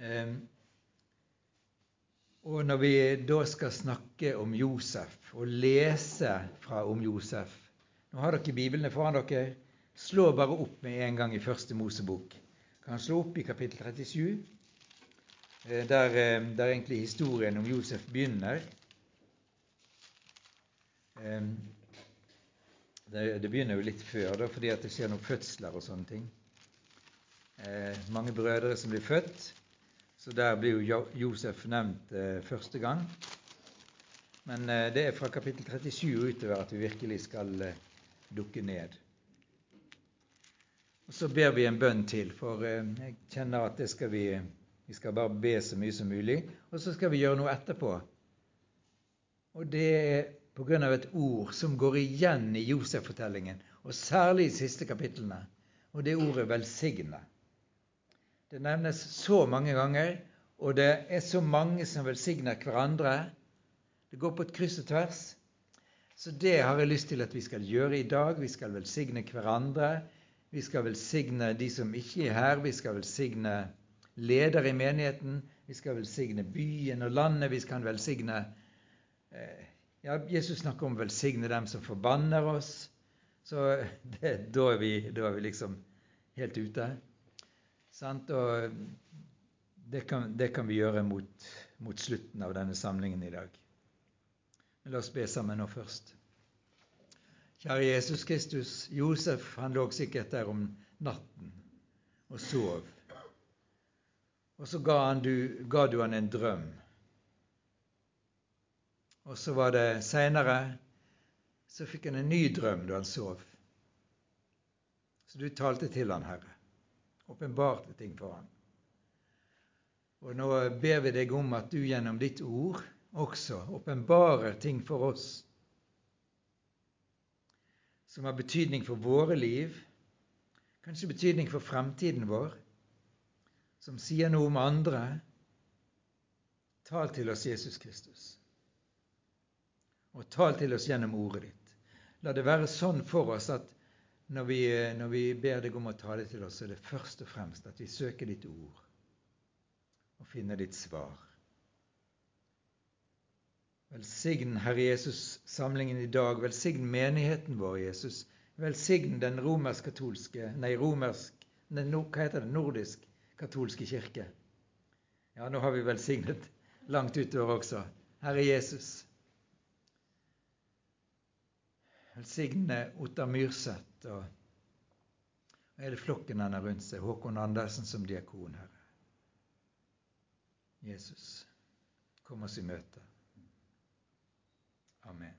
Eh, og når vi da skal snakke om Josef og lese fra om Josef Nå har dere Biblene foran dere. Slå bare opp med en gang i Første Mosebok. Kan slå opp i kapittel 37, eh, der, eh, der egentlig historien om Josef begynner. Eh, det, begynner jo litt før, da, fordi at det skjer noen fødsler og sånne ting. Mange brødre som blir født. Så der blir jo Josef nevnt eh, første gang. Men eh, det er fra kapittel 37 utover at vi virkelig skal eh, dukke ned. Og Så ber vi en bønn til, for jeg kjenner at det skal vi Vi skal bare be så mye som mulig, og så skal vi gjøre noe etterpå. Og det er av et ord som går igjen i Josef-fortellingen, og særlig i de siste kapitlene, og det ordet 'velsigne'. Det nevnes så mange ganger, og det er så mange som velsigner hverandre. Det går på et kryss og tvers. Så det har jeg lyst til at vi skal gjøre i dag. Vi skal velsigne hverandre. Vi skal velsigne de som ikke er her. Vi skal velsigne ledere i menigheten. Vi skal velsigne byen og landet. Vi skal velsigne eh, ja, Jesus snakker om velsigne dem som forbanner oss. Så det, da, er vi, da er vi liksom helt ute. Sant? Og det kan, det kan, vi gjøre mot, mot slutten av denne samlingen i dag. Men la oss be sammen nå først. Kjære Jesus Kristus. Josef han lå sikkert der om natten og sov. Og så ga, han du, ga du han en drøm. Og så var det seinere så fikk han en ny drøm da han sov. Så du talte til han, Herre åpenbarte ting for ham. Og nå ber vi deg om at du gjennom ditt ord også åpenbarer ting for oss som har betydning for våre liv, kanskje betydning for fremtiden vår, som sier noe om andre. Tal til oss, Jesus Kristus. Og tal til oss gjennom ordet ditt. La det være sånn for oss at når vi, når vi ber deg om å tale til oss, så er det først og fremst at vi søker ditt ord og finner ditt svar. Velsign, Herre Jesus, samlingen i dag. Velsign menigheten vår, Jesus. Velsign den romersk-katolske Nei, romersk den, Hva heter det? Nordisk-katolske kirke. Ja, nå har vi velsignet langt utover også. Herre Jesus. Velsigne Otta Myrseth og hele flokken han har rundt seg. Håkon Andersen som diakon, Herre. Jesus, kom oss i møte. Amen.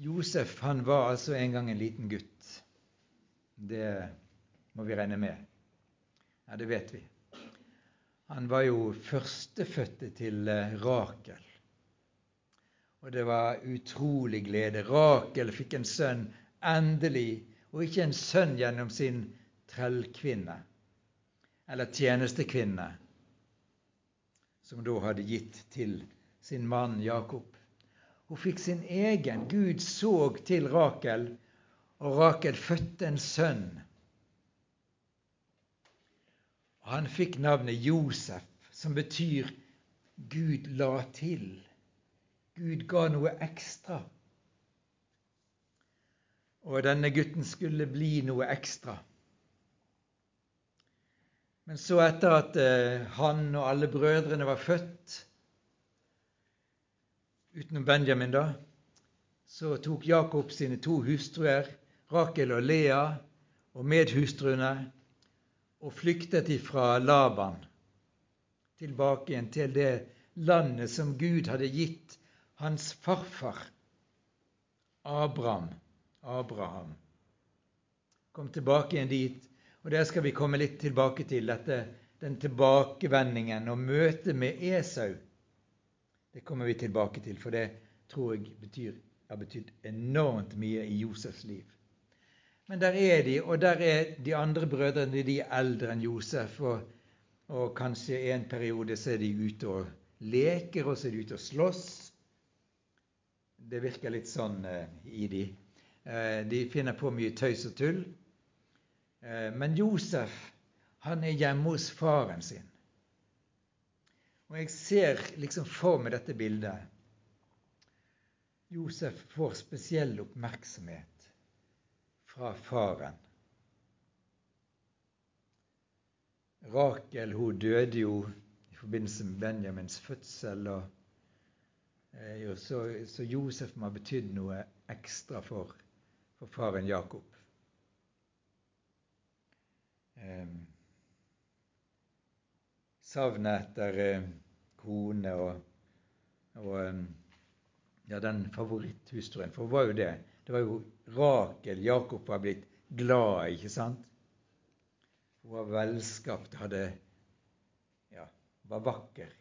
Josef han var altså en gang en liten gutt. Det må vi regne med. Ja, det vet vi. Han var jo førstefødte til eh, Rakel. Og det var utrolig glede. Rakel fikk en sønn, endelig, og ikke en sønn gjennom sin trellkvinne eller tjenestekvinne, som da hadde gitt til sin mann Jakob. Hun fikk sin egen. Gud så til Rakel, og Rakel fødte en sønn. Og han fikk navnet Josef, som betyr Gud la til. Gud ga noe ekstra. Og denne gutten skulle bli noe ekstra. Men så, etter at eh, han og alle brødrene var født, utenom Benjamin, da, så tok Jakob sine to hustruer, Rakel og Lea, og medhustruene, og flyktet ifra Laban tilbake igjen til det landet som Gud hadde gitt hans farfar Abraham, Abraham kom tilbake igjen dit. Og Der skal vi komme litt tilbake til dette, den tilbakevendingen og møtet med Esau. Det kommer vi tilbake til, for det tror jeg betyr, har betydd enormt mye i Josefs liv. Men der er de, og der er de andre brødrene. De er eldre enn Josef. Og, og kanskje en periode så er de ute og leker, og så er de ute og slåss. Det virker litt sånn eh, i de. Eh, de finner på mye tøys og tull. Eh, men Josef Han er hjemme hos faren sin. Og jeg ser liksom for meg dette bildet. Josef får spesiell oppmerksomhet fra faren. Rakel hun døde jo i forbindelse med Benjamins fødsel. og så, så, Josef må ha betydd noe ekstra for, for faren Jakob. Eh, savnet etter eh, kone og, og eh, ja, den favoritthustruen. For det var jo det? Det var jo Rakel Jakob var blitt glad ikke sant? Hun var velskapt, hadde, ja, var vakker.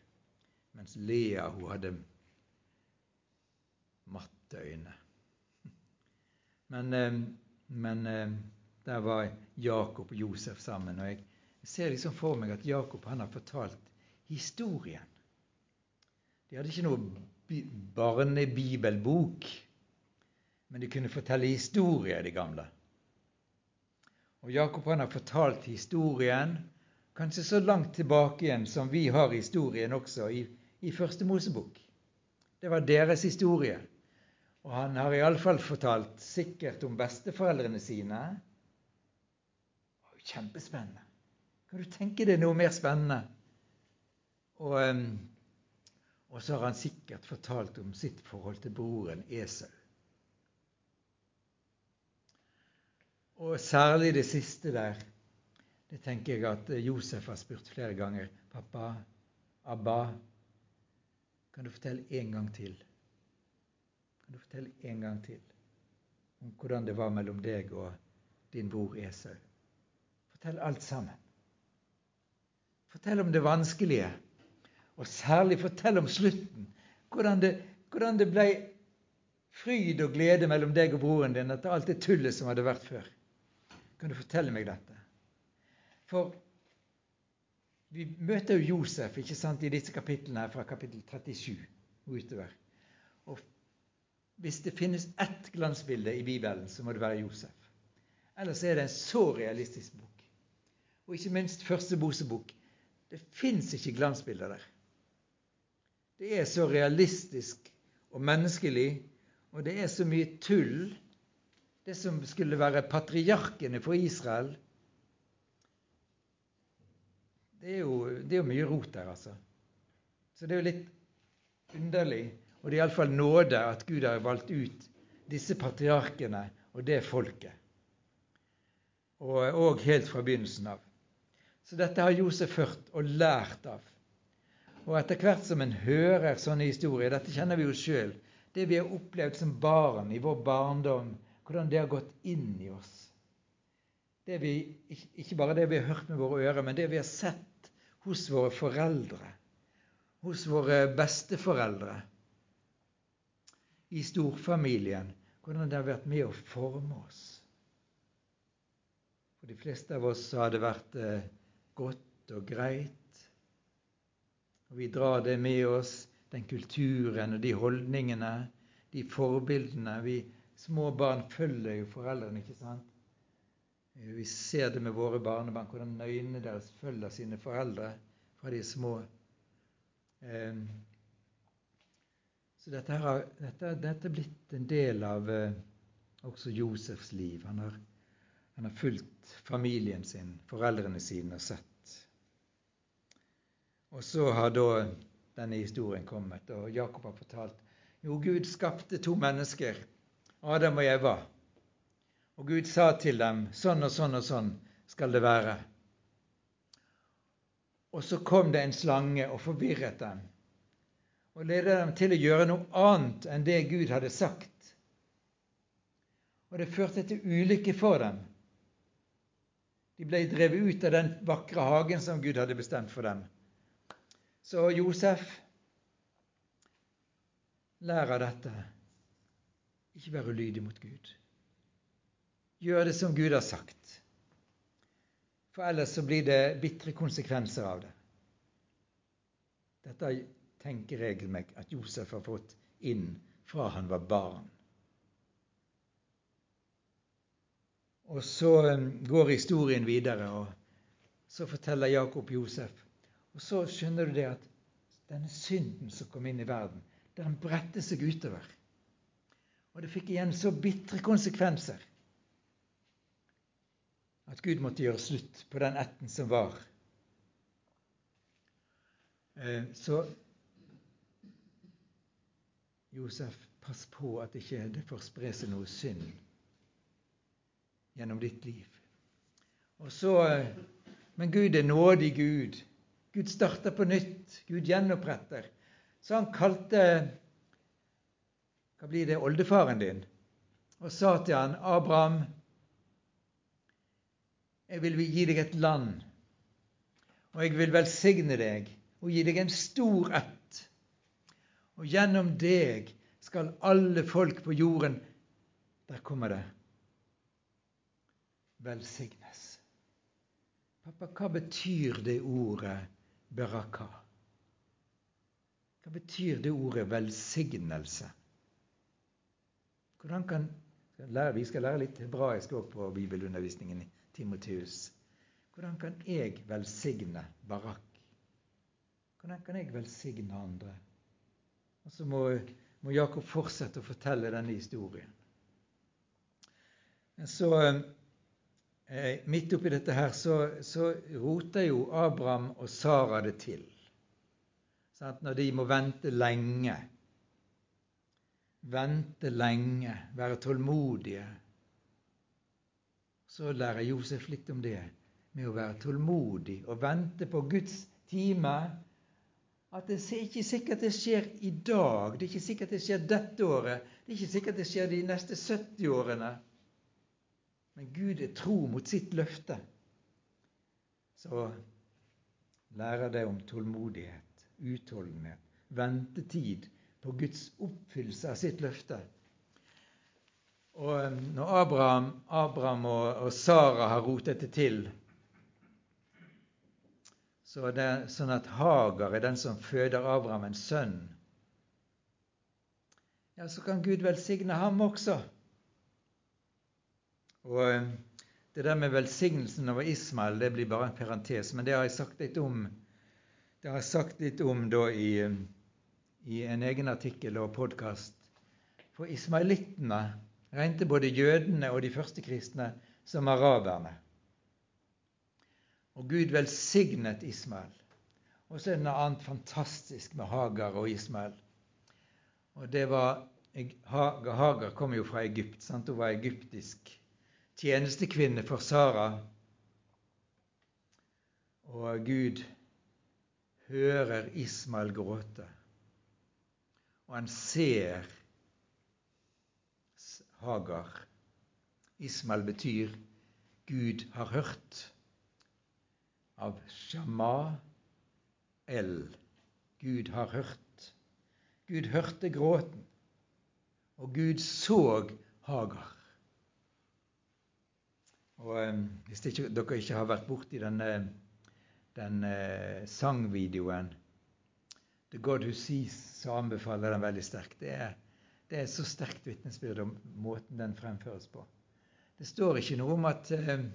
Mens Lea hun hadde matte øyne. Men, eh, men eh, der var Jakob og Josef sammen. Og jeg ser liksom for meg at Jakob han har fortalt historien. De hadde ikke noe barnebibelbok, men de kunne fortelle historier, de gamle. Og Jakob han har fortalt historien kanskje så langt tilbake igjen som vi har historien også i, i Første Mosebok. Det var deres historie. Og han har iallfall fortalt sikkert om besteforeldrene sine. Kjempespennende. Kan du tenke deg noe mer spennende? Og, og så har han sikkert fortalt om sitt forhold til broren Esau. Og særlig det siste der, det tenker jeg at Josef har spurt flere ganger. 'Pappa, Abba, kan du fortelle en gang til?' Kan du fortelle en gang til om hvordan det var mellom deg og din bror Esau? Fortell alt sammen. Fortell om det vanskelige, og særlig fortell om slutten. Hvordan det, hvordan det ble fryd og glede mellom deg og broren din etter alt det tullet som hadde vært før. Kan du fortelle meg dette? For vi møter jo Josef ikke sant, i disse kapitlene fra kapittel 37 og utover. Og hvis det finnes ett glansbilde i Bibelen, så må det være Josef. Ellers er det en så realistisk bok. Og ikke minst første Mosebok. Det fins ikke glansbilder der. Det er så realistisk og menneskelig, og det er så mye tull det som skulle være patriarkene for Israel Det er jo, det er mye rot der, altså. Så det er jo litt underlig. Og det er iallfall nåde at Gud har valgt ut disse patriarkene og det folket. Og, og helt fra begynnelsen av. Så dette har Josef hørt og lært av. Og etter hvert som en hører sånne historier Dette kjenner vi jo sjøl. Det vi har opplevd som barn i vår barndom, hvordan det har gått inn i oss. Vi, ikke bare det vi har hørt med våre ører, men det vi har sett hos våre foreldre, hos våre besteforeldre, i storfamilien, hvordan det har vært med å forme oss. For de fleste av oss har det vært eh, godt og greit. Og vi drar det med oss, den kulturen og de holdningene, de forbildene. Vi Små barn følger jo foreldrene, ikke sant? Eh, vi ser det med våre barnebarn, hvordan øynene deres følger sine foreldre fra de små. Så dette, har, dette, dette er blitt en del av eh, også Josefs liv. Han har, han har fulgt familien sin, foreldrene sine, og sett. Og så har da denne historien kommet, og Jakob har fortalt jo, Gud skapte to mennesker Adam og Eva. Og Gud sa til dem sånn og sånn og sånn skal det være. Og så kom det en slange og forvirret dem og ledet dem til å gjøre noe annet enn det Gud hadde sagt. Og det førte til ulykke for dem. De ble drevet ut av den vakre hagen som Gud hadde bestemt for dem. Så Josef, lær av dette. Ikke være ulydig mot Gud. Gjør det som Gud har sagt. For ellers så blir det bitre konsekvenser av det. Dette tenker jeg meg at Josef har fått inn fra han var barn. Og så um, går historien videre, og så forteller Jakob Josef. Og så skjønner du det at denne synden som kom inn i verden, den bredte seg utover. Og det fikk igjen så bitre konsekvenser at Gud måtte gjøre slutt på den ætten som var. Eh, så Josef, pass på at ikke det får spre seg noe synd gjennom ditt liv. Og så, eh, Men Gud er nådig Gud. Gud starter på nytt. Gud gjenoppretter. Så han kalte hva blir det, oldefaren din og sa til han, Abraham, jeg vil gi deg et land, og jeg vil velsigne deg og gi deg en stor ett. Og gjennom deg skal alle folk på jorden Der kommer det velsignes. Pappa, hva betyr det ordet beraka? Hva betyr det ordet velsignelse? Hvordan kan Vi skal lære litt hebraisk òg på bibelundervisningen Timoteus. Hvordan kan jeg velsigne Barak? Hvordan kan jeg velsigne andre? Og så må, må Jakob fortsette å fortelle denne historien. Så eh, Midt oppi dette her så, så roter jo Abraham og Sara det til. Sant? Når de må vente lenge vente lenge, være tålmodige. Så lærer Josef litt om det med å være tålmodig og vente på Guds time. At det er ikke sikkert det skjer i dag, det er ikke sikkert det skjer dette året, det er ikke sikkert det skjer de neste 70 årene. Men Gud er tro mot sitt løfte. Så lærer det om tålmodighet, utholdenhet, ventetid på Guds oppfyllelse av sitt løfte. Og når Abraham, Abraham og, og, Sara har rotet det til, så er det sånn at Hagar er den som føder Abraham en sønn. Ja, så kan Gud velsigne ham også. Og det der med velsignelsen over Ismael det blir bare en parentes, men det har jeg sagt litt om, det har jeg sagt litt om da i i en egen artikkel og podkast. For ismailittene regnet både jødene og de første kristne som araberne. Og Gud velsignet Ismael. Og så er det noe annet fantastisk med Hagar og Ismael. Og det var Hagar kom jo fra Egypt. Sant? Hun var egyptisk tjenestekvinne for Sara. Og Gud hører Ismael gråte og han ser Hagar. Ismael betyr Gud har hørt. Av Shama El. Gud har hørt. Gud hørte gråten, og Gud så Hagar. Og Hvis ikke, dere ikke har vært borti denne, den uh, sangvideoen The God Who Sees, så anbefaler jeg den veldig sterkt. Det er, det er så sterkt vitnesbyrd om måten den fremføres på. Det står ikke noe om at, eh,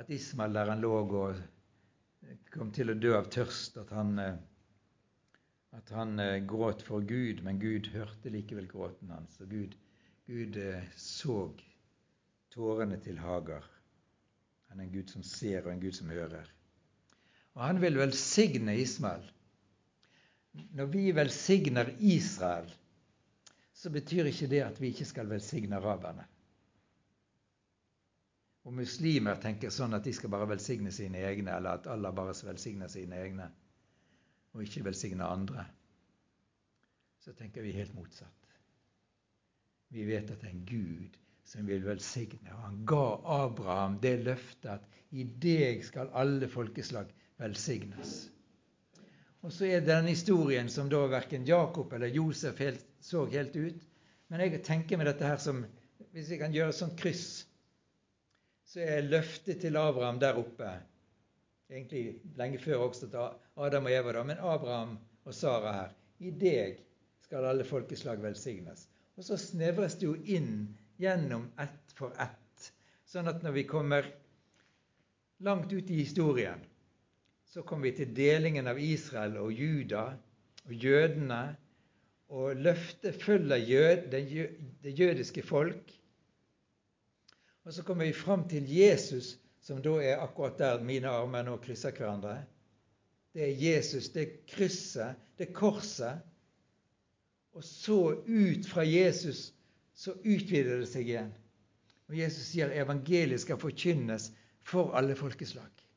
at Ismael, der han lå og kom til å dø av tørst, at han, eh, at han eh, gråt for Gud, men Gud hørte likevel gråten hans. Og Gud, Gud så tårene til Hagar. Han er en Gud som ser, og en Gud som hører. Og han vil velsigne Ismael når vi velsigner Israel, så betyr ikke det at vi ikke skal velsigne araberne. Og muslimer tenker sånn at de skal bare velsigne sine egne, eller at Allah bare skal velsigne sine egne, og ikke velsigne andre. Så tenker vi helt motsatt. Vi vet at det er en Gud som vil velsigne, og han ga Abraham det løftet at i deg skal alle folkeslag velsignes. Og så er det den historien som da verken Jakob eller Josef helt, så helt ut. Men jeg tenker med dette her som Hvis jeg kan gjøre et sånt kryss, så er løftet til Abraham der oppe Egentlig lenge før også til Adam og Eva, da, men Abraham og Sara her. I deg skal alle folkeslag velsignes. Og så snevres det jo inn gjennom ett for ett. Sånn at når vi kommer langt ut i historien, så kommer vi til delingen av Israel og Juda og jødene. Og løftet følger jød, det jødiske folk. Og så kommer vi fram til Jesus, som da er akkurat der mine armer nå krysser hverandre. Det er Jesus, det er krysset, det er korset. Og så ut fra Jesus så utvider det seg igjen. Og Jesus sier evangeliet skal forkynnes for alle folkeslag.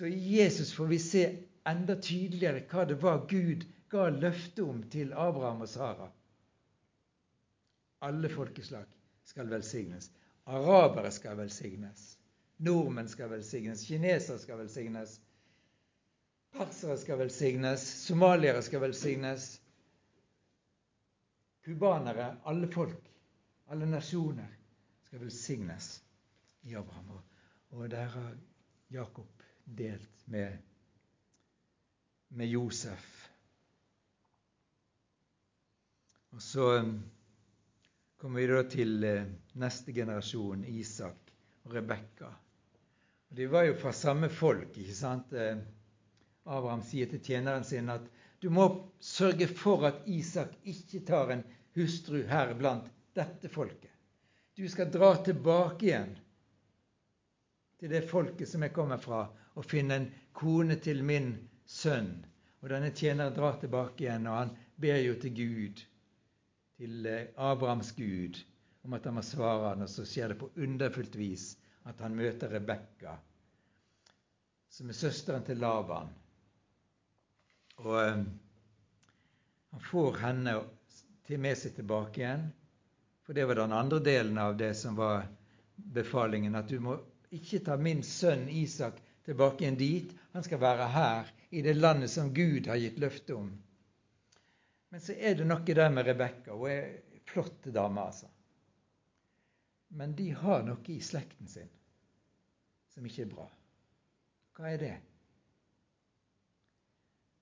Så i Jesus får vi se enda tydeligere hva det var Gud ga løfte om til Abraham og Sara. Alle folkeslag skal velsignes. Arabere skal velsignes. Nordmenn skal velsignes. Kinesere skal velsignes. Persere skal velsignes. Somaliere skal velsignes. Cubanere. Alle folk. Alle nasjoner skal velsignes i Abraham. Og der har Jakob delt med, med Josef. Og så um, kommer vi da til eh, neste generasjon, Isak og Rebekka. De var jo fra samme folk. ikke sant? Eh, Abraham sier til tjeneren sin at du må sørge for at Isak ikke tar en hustru her blant dette folket. Du skal dra tilbake igjen til det folket som jeg kommer fra, og finne en kone til min sønn. Og denne tjeneren drar tilbake igjen, og han ber jo til Gud, til eh, Abrahams Gud, om at han må svare han, og så skjer det på underfullt vis at han møter Rebekka, som er søsteren til Laban. Og um, han får henne til med seg tilbake igjen. For det var den andre delen av det som var befalingen. At du må ikke ta min sønn Isak tilbake igjen dit. Han skal være her, i det landet som Gud har gitt løfte om. Men så er det noe der med Rebekka. Hun er flott dame, altså. Men de har noe i slekten sin som ikke er bra. Hva er det?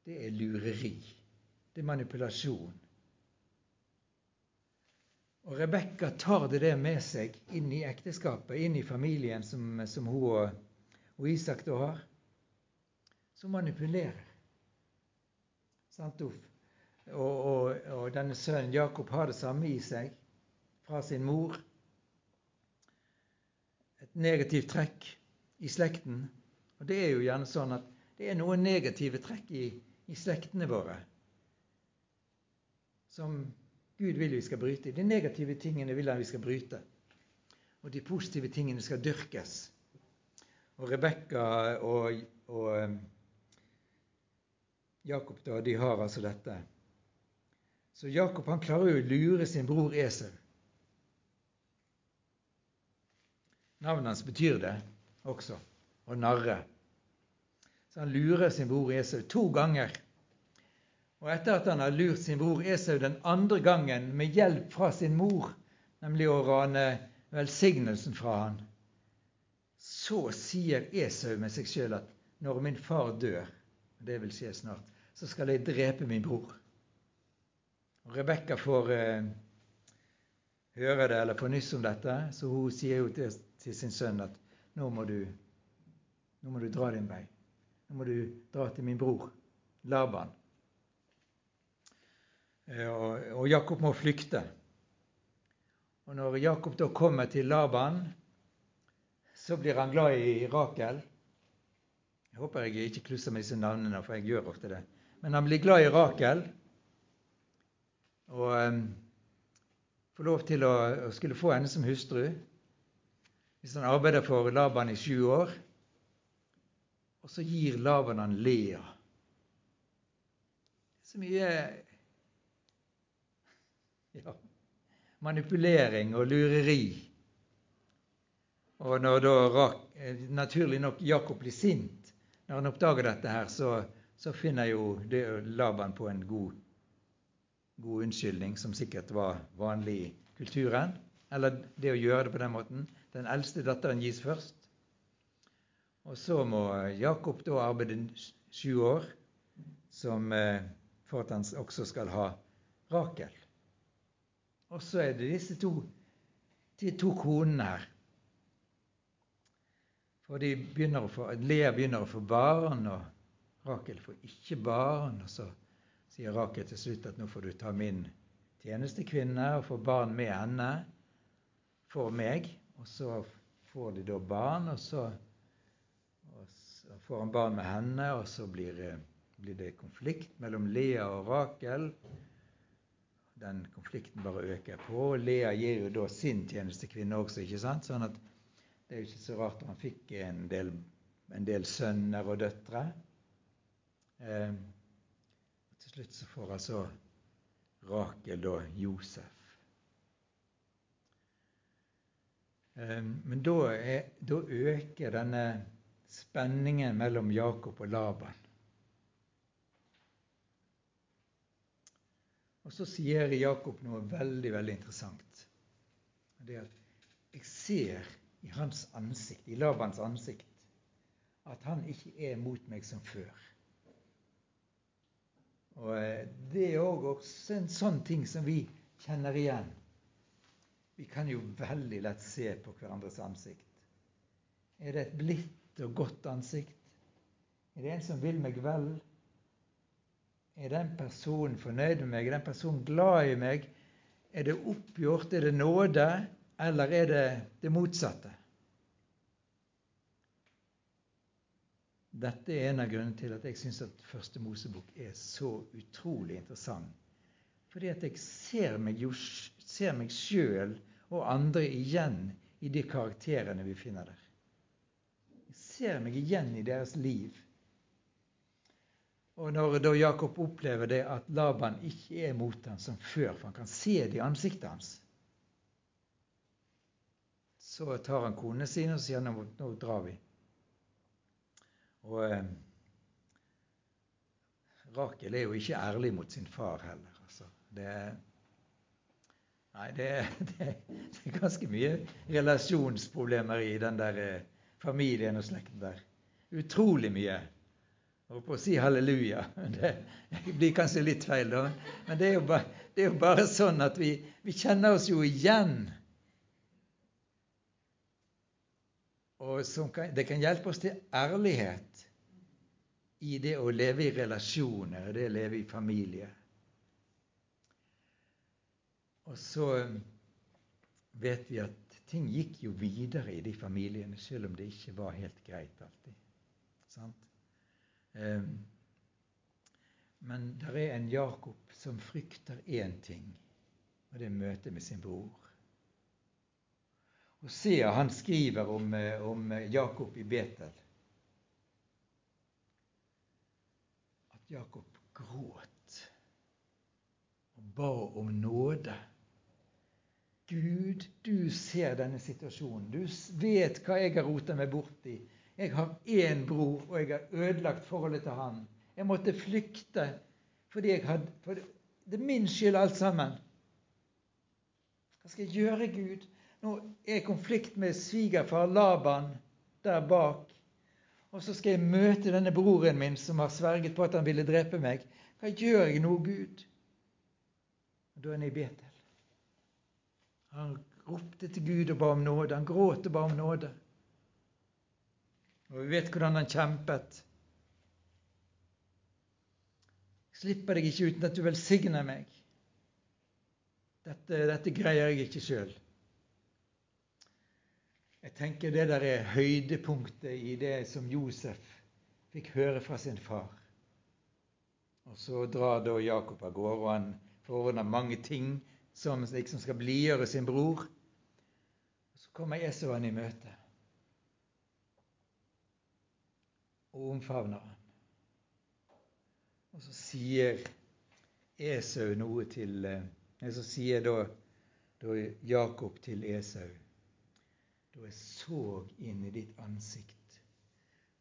Det er lureri. Det er manipulasjon. Og Rebekka tar det med seg inn i ekteskapet, inn i familien som, som hun og, Isak da har. Som manipulerer. Sant, og, og, og denne sønnen Jakob har det samme i seg fra sin mor. Et negativt trekk i slekten. Og det er jo gjerne sånn at det er noen negative trekk i, i slektene våre som Gud vil vi skal bryte. De negative tingene vil han vi skal bryte. Og de positive tingene skal dyrkes. Og Rebekka og, og Jakob da, de har altså dette. Så Jakob han klarer jo å lure sin bror Esau. Navnet hans betyr det også. Å narre. Så han lurer sin bror Esau to ganger. Og etter at han har lurt sin bror Esau den andre gangen med hjelp fra sin mor, nemlig å rane velsignelsen fra han, så sier Esau med seg sjøl at når min far dør, og det vil skje snart, så skal jeg drepe min bror. Og Rebekka får eh, høre det eller få nyss om dette, så hun sier jo til, til sin sønn at nå må, du, nå må du dra din vei. Nå må du dra til min bror Laban. Eh, og Jakob må flykte. Og Når Jakob da kommer til Laban, så blir han glad i Rakel. Jeg håper jeg ikke klusser med disse navnene, for jeg gjør ofte det. Men han blir glad i Rakel og um, får lov til å, å, skulle få henne som hustru. Hvis han arbeider for Laban i sju år. Og så gir Laban han Lea. Så mye ja. Manipulering og lureri. Og når da naturlig nok Jakob blir sint når han oppdager dette, her, så, så finner jo det Laban på en god, god unnskyldning, som sikkert var vanlig i kulturen. Eller det å gjøre det på den måten. Den eldste datteren gis først. Og så må Jakob da arbeide sju år som, eh, for at han også skal ha Rakel. Og så er det disse to, de to konene her. For de begynner å få, Lea begynner å få barn, og Rakel får ikke barn. Og så sier Rakel til slutt at nå får du ta min tjenestekvinne og få barn med henne for meg. Og så får de da barn, og så, og så får han barn med henne, og så blir, blir det konflikt mellom Lea og Rakel den konflikten bare øker på. Lea gir jo da sin tjenestekvinne også, ikke sant? Sånn at det er jo ikke så rart han fikk en del, en del sønner og døtre. Eh, til slutt så får altså Rakel da Josef. Eh, men da, er, da øker denne spenningen mellom Jakob og Laban. Og så sier Jakob noe veldig, veldig interessant. Det er at jeg ser i hans ansikt, i Labans ansikt, at han ikke er mot meg som før. Og eh, Det er også en sånn ting som vi kjenner igjen. Vi kan jo veldig lett se på hverandres ansikt. Er det et blidt og godt ansikt? Er det en som vil meg vel? Er den personen fornøyd med meg? Er den personen glad i meg? Er det oppgjort? Er det nåde? Eller er det det motsatte? Dette er en av grunnene til at jeg syns at Første Mosebok er så utrolig interessant. Fordi at jeg ser meg jo ser meg sjøl og andre igjen i de karakterene vi finner der. Jeg ser meg igjen i deres liv. Og når da Jakob opplever det at Laban ikke er mot ham som før, for han kan se det i ansiktet hans, så tar han konene sine og sier nå, nå drar vi. Og eh, Rakel er jo ikke ærlig mot sin far heller. Altså. Det, nei, det, det, det, er ganske mye relasjonsproblemer i den der eh, familien og slekten der. Utrolig mye. Og på å si halleluja. Det blir kanskje litt feil, da. Men det er jo bare, er jo bare sånn at vi, vi, kjenner oss jo igjen. Og kan, det kan hjelpe oss til ærlighet i det å leve i relasjoner, det å leve i familie. Og så vet vi at ting gikk jo videre i de familiene, selv om det ikke var helt greit alltid. Sant? Ehm, men det er en Jakob som frykter én ting, og det er møtet med sin bror. Og Sea han skriver om, eh, om Jakob i Betel at Jakob gråt og ba om nåde. Gud, du ser denne situasjonen. Du vet hva jeg har rota meg bort i. Jeg har én bror, og jeg har ødelagt forholdet til han. Jeg måtte flykte fordi jeg hadde for Det er min skyld, alt sammen. Hva skal jeg gjøre, Gud? Nå er jeg konflikt med svigerfar Laban der bak. Og så skal jeg møte denne broren min som har sverget på at han ville drepe meg. Hva gjør jeg nå, Gud? Og Da er han i Betel. Han ropte til Gud og ba om nåde. Han gråt og ba om nåde. Og vi vet hvordan han kjempet. Jeg slipper deg ikke uten at du velsigner meg. Dette, dette greier jeg ikke sjøl. Jeg tenker det der er høydepunktet i det som Josef fikk høre fra sin far. Og så drar da Jakob av gårde, og han forordner mange ting som liksom skal blidgjøre sin bror. Og så kommer Esau han i møte. og omfavner han. Og så sier Esau noe til eh, Så sier da, da Jakob til Esau Da jeg så inn i ditt ansikt,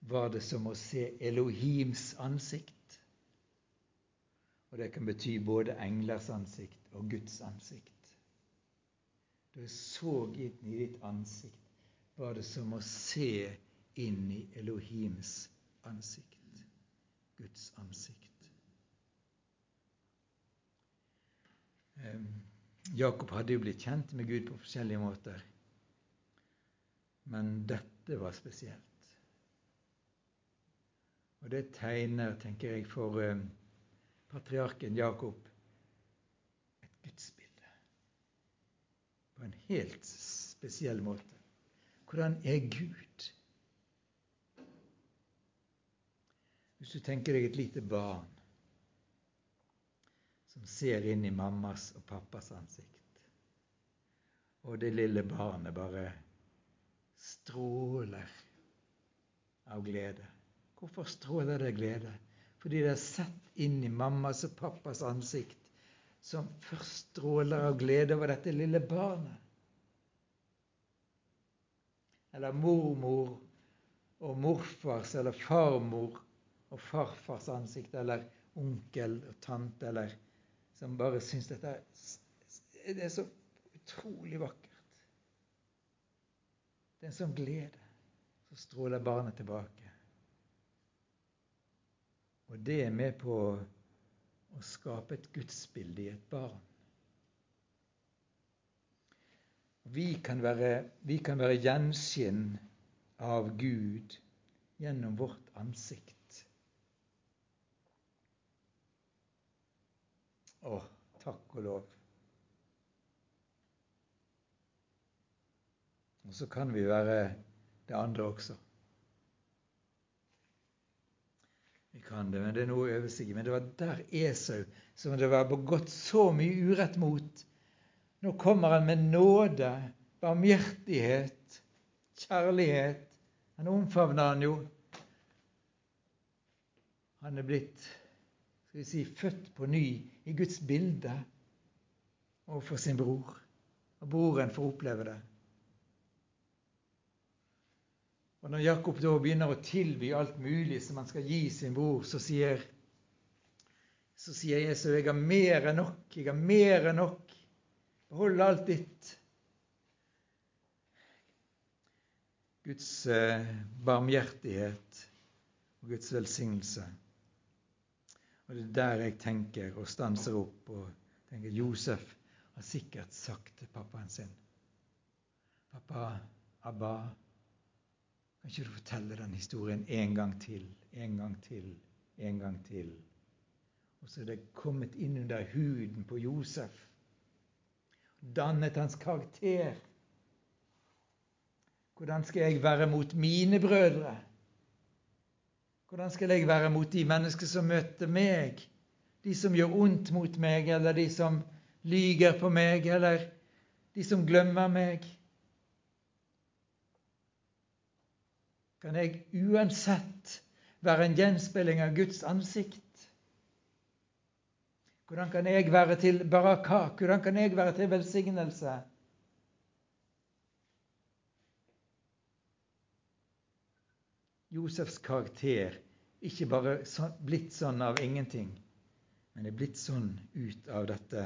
var det som å se Elohims ansikt. Og det kan bety både englers ansikt og Guds ansikt. Da jeg så inn i ditt ansikt, var det som å se inn i Elohims ansikt. Guds ansikt. Jakob hadde jo blitt kjent med Gud på forskjellige måter. Men dette var spesielt. Og det tegner, tenker jeg, for eh, patriarken Jakob et gudsbilde. På en helt spesiell måte. Hvordan er Gud? Hvis du tenker deg et lite barn som ser inn i mammas og pappas ansikt, og det lille barnet bare stråler av glede. Hvorfor stråler det glede? Fordi det er sett inn i mammas og pappas ansikt, som først stråler av glede over dette lille barnet. Eller mormor og morfars eller farmor og farfars ansikt, eller onkel og tante, eller som bare syns dette er, er så utrolig vakkert. Det er en sånn glede. Så stråler barnet tilbake. Og det er med på å skape et gudsbilde i et barn. Vi kan være, vi kan være gjenskinn av Gud gjennom vårt ansikt. Å, takk og lov. Så kan vi være det andre også. Vi kan det, men det er noe å øve seg i. Men det var der Esau, som det var begått så mye urett mot Nå kommer han med nåde, barmhjertighet, kjærlighet. Han omfavner han jo. Han er blitt skal vi si, født på ny i Guds bilde overfor sin bror. Og broren får oppleve det. Og Når Jakob da begynner å tilby alt mulig som han skal gi sin bror, så sier, så sier Jesu, jeg har mer enn nok, jeg har mer enn nok. Behold alt ditt. Guds eh, barmhjertighet og Guds velsignelse. Og Det er der jeg tenker og stanser opp og tenker Josef har sikkert sagt til pappaen sin Pappa, Abba, kan ikke du fortelle den historien en gang til, en gang til, en gang til? Og så er det kommet inn under huden på Josef, dannet hans karakter. Hvordan skal jeg være mot mine brødre? Hvordan skal jeg være mot de mennesker som møter meg? De som gjør ondt mot meg, eller de som lyger på meg, eller de som glemmer meg? Kan jeg uansett være en gjenspeiling av Guds ansikt. Hvordan kan jeg være til baraka? Hvordan kan jeg være til velsignelse? Josefs karakter ikke bare blitt sånn av ingenting, men er blitt sånn ut av dette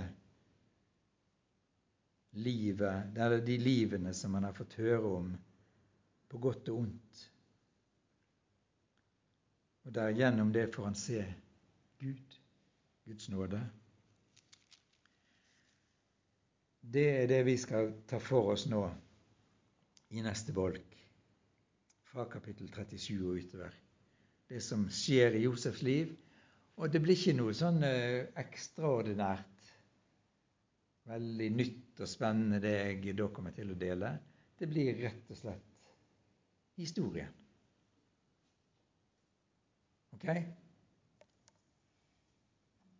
livet, eller de livene som han har fått høre om, på godt og ondt. Og der gjennom det får han se Gud, Guds nåde. Det er det vi skal ta for oss nå i neste bolk, fra kapittel 37 og utover. Det som skjer i Josefs liv. Og det blir ikke noe sånn eh, ekstraordinært, veldig nytt og spennende det jeg da kommer til å dele. Det blir rett og slett historien. Okay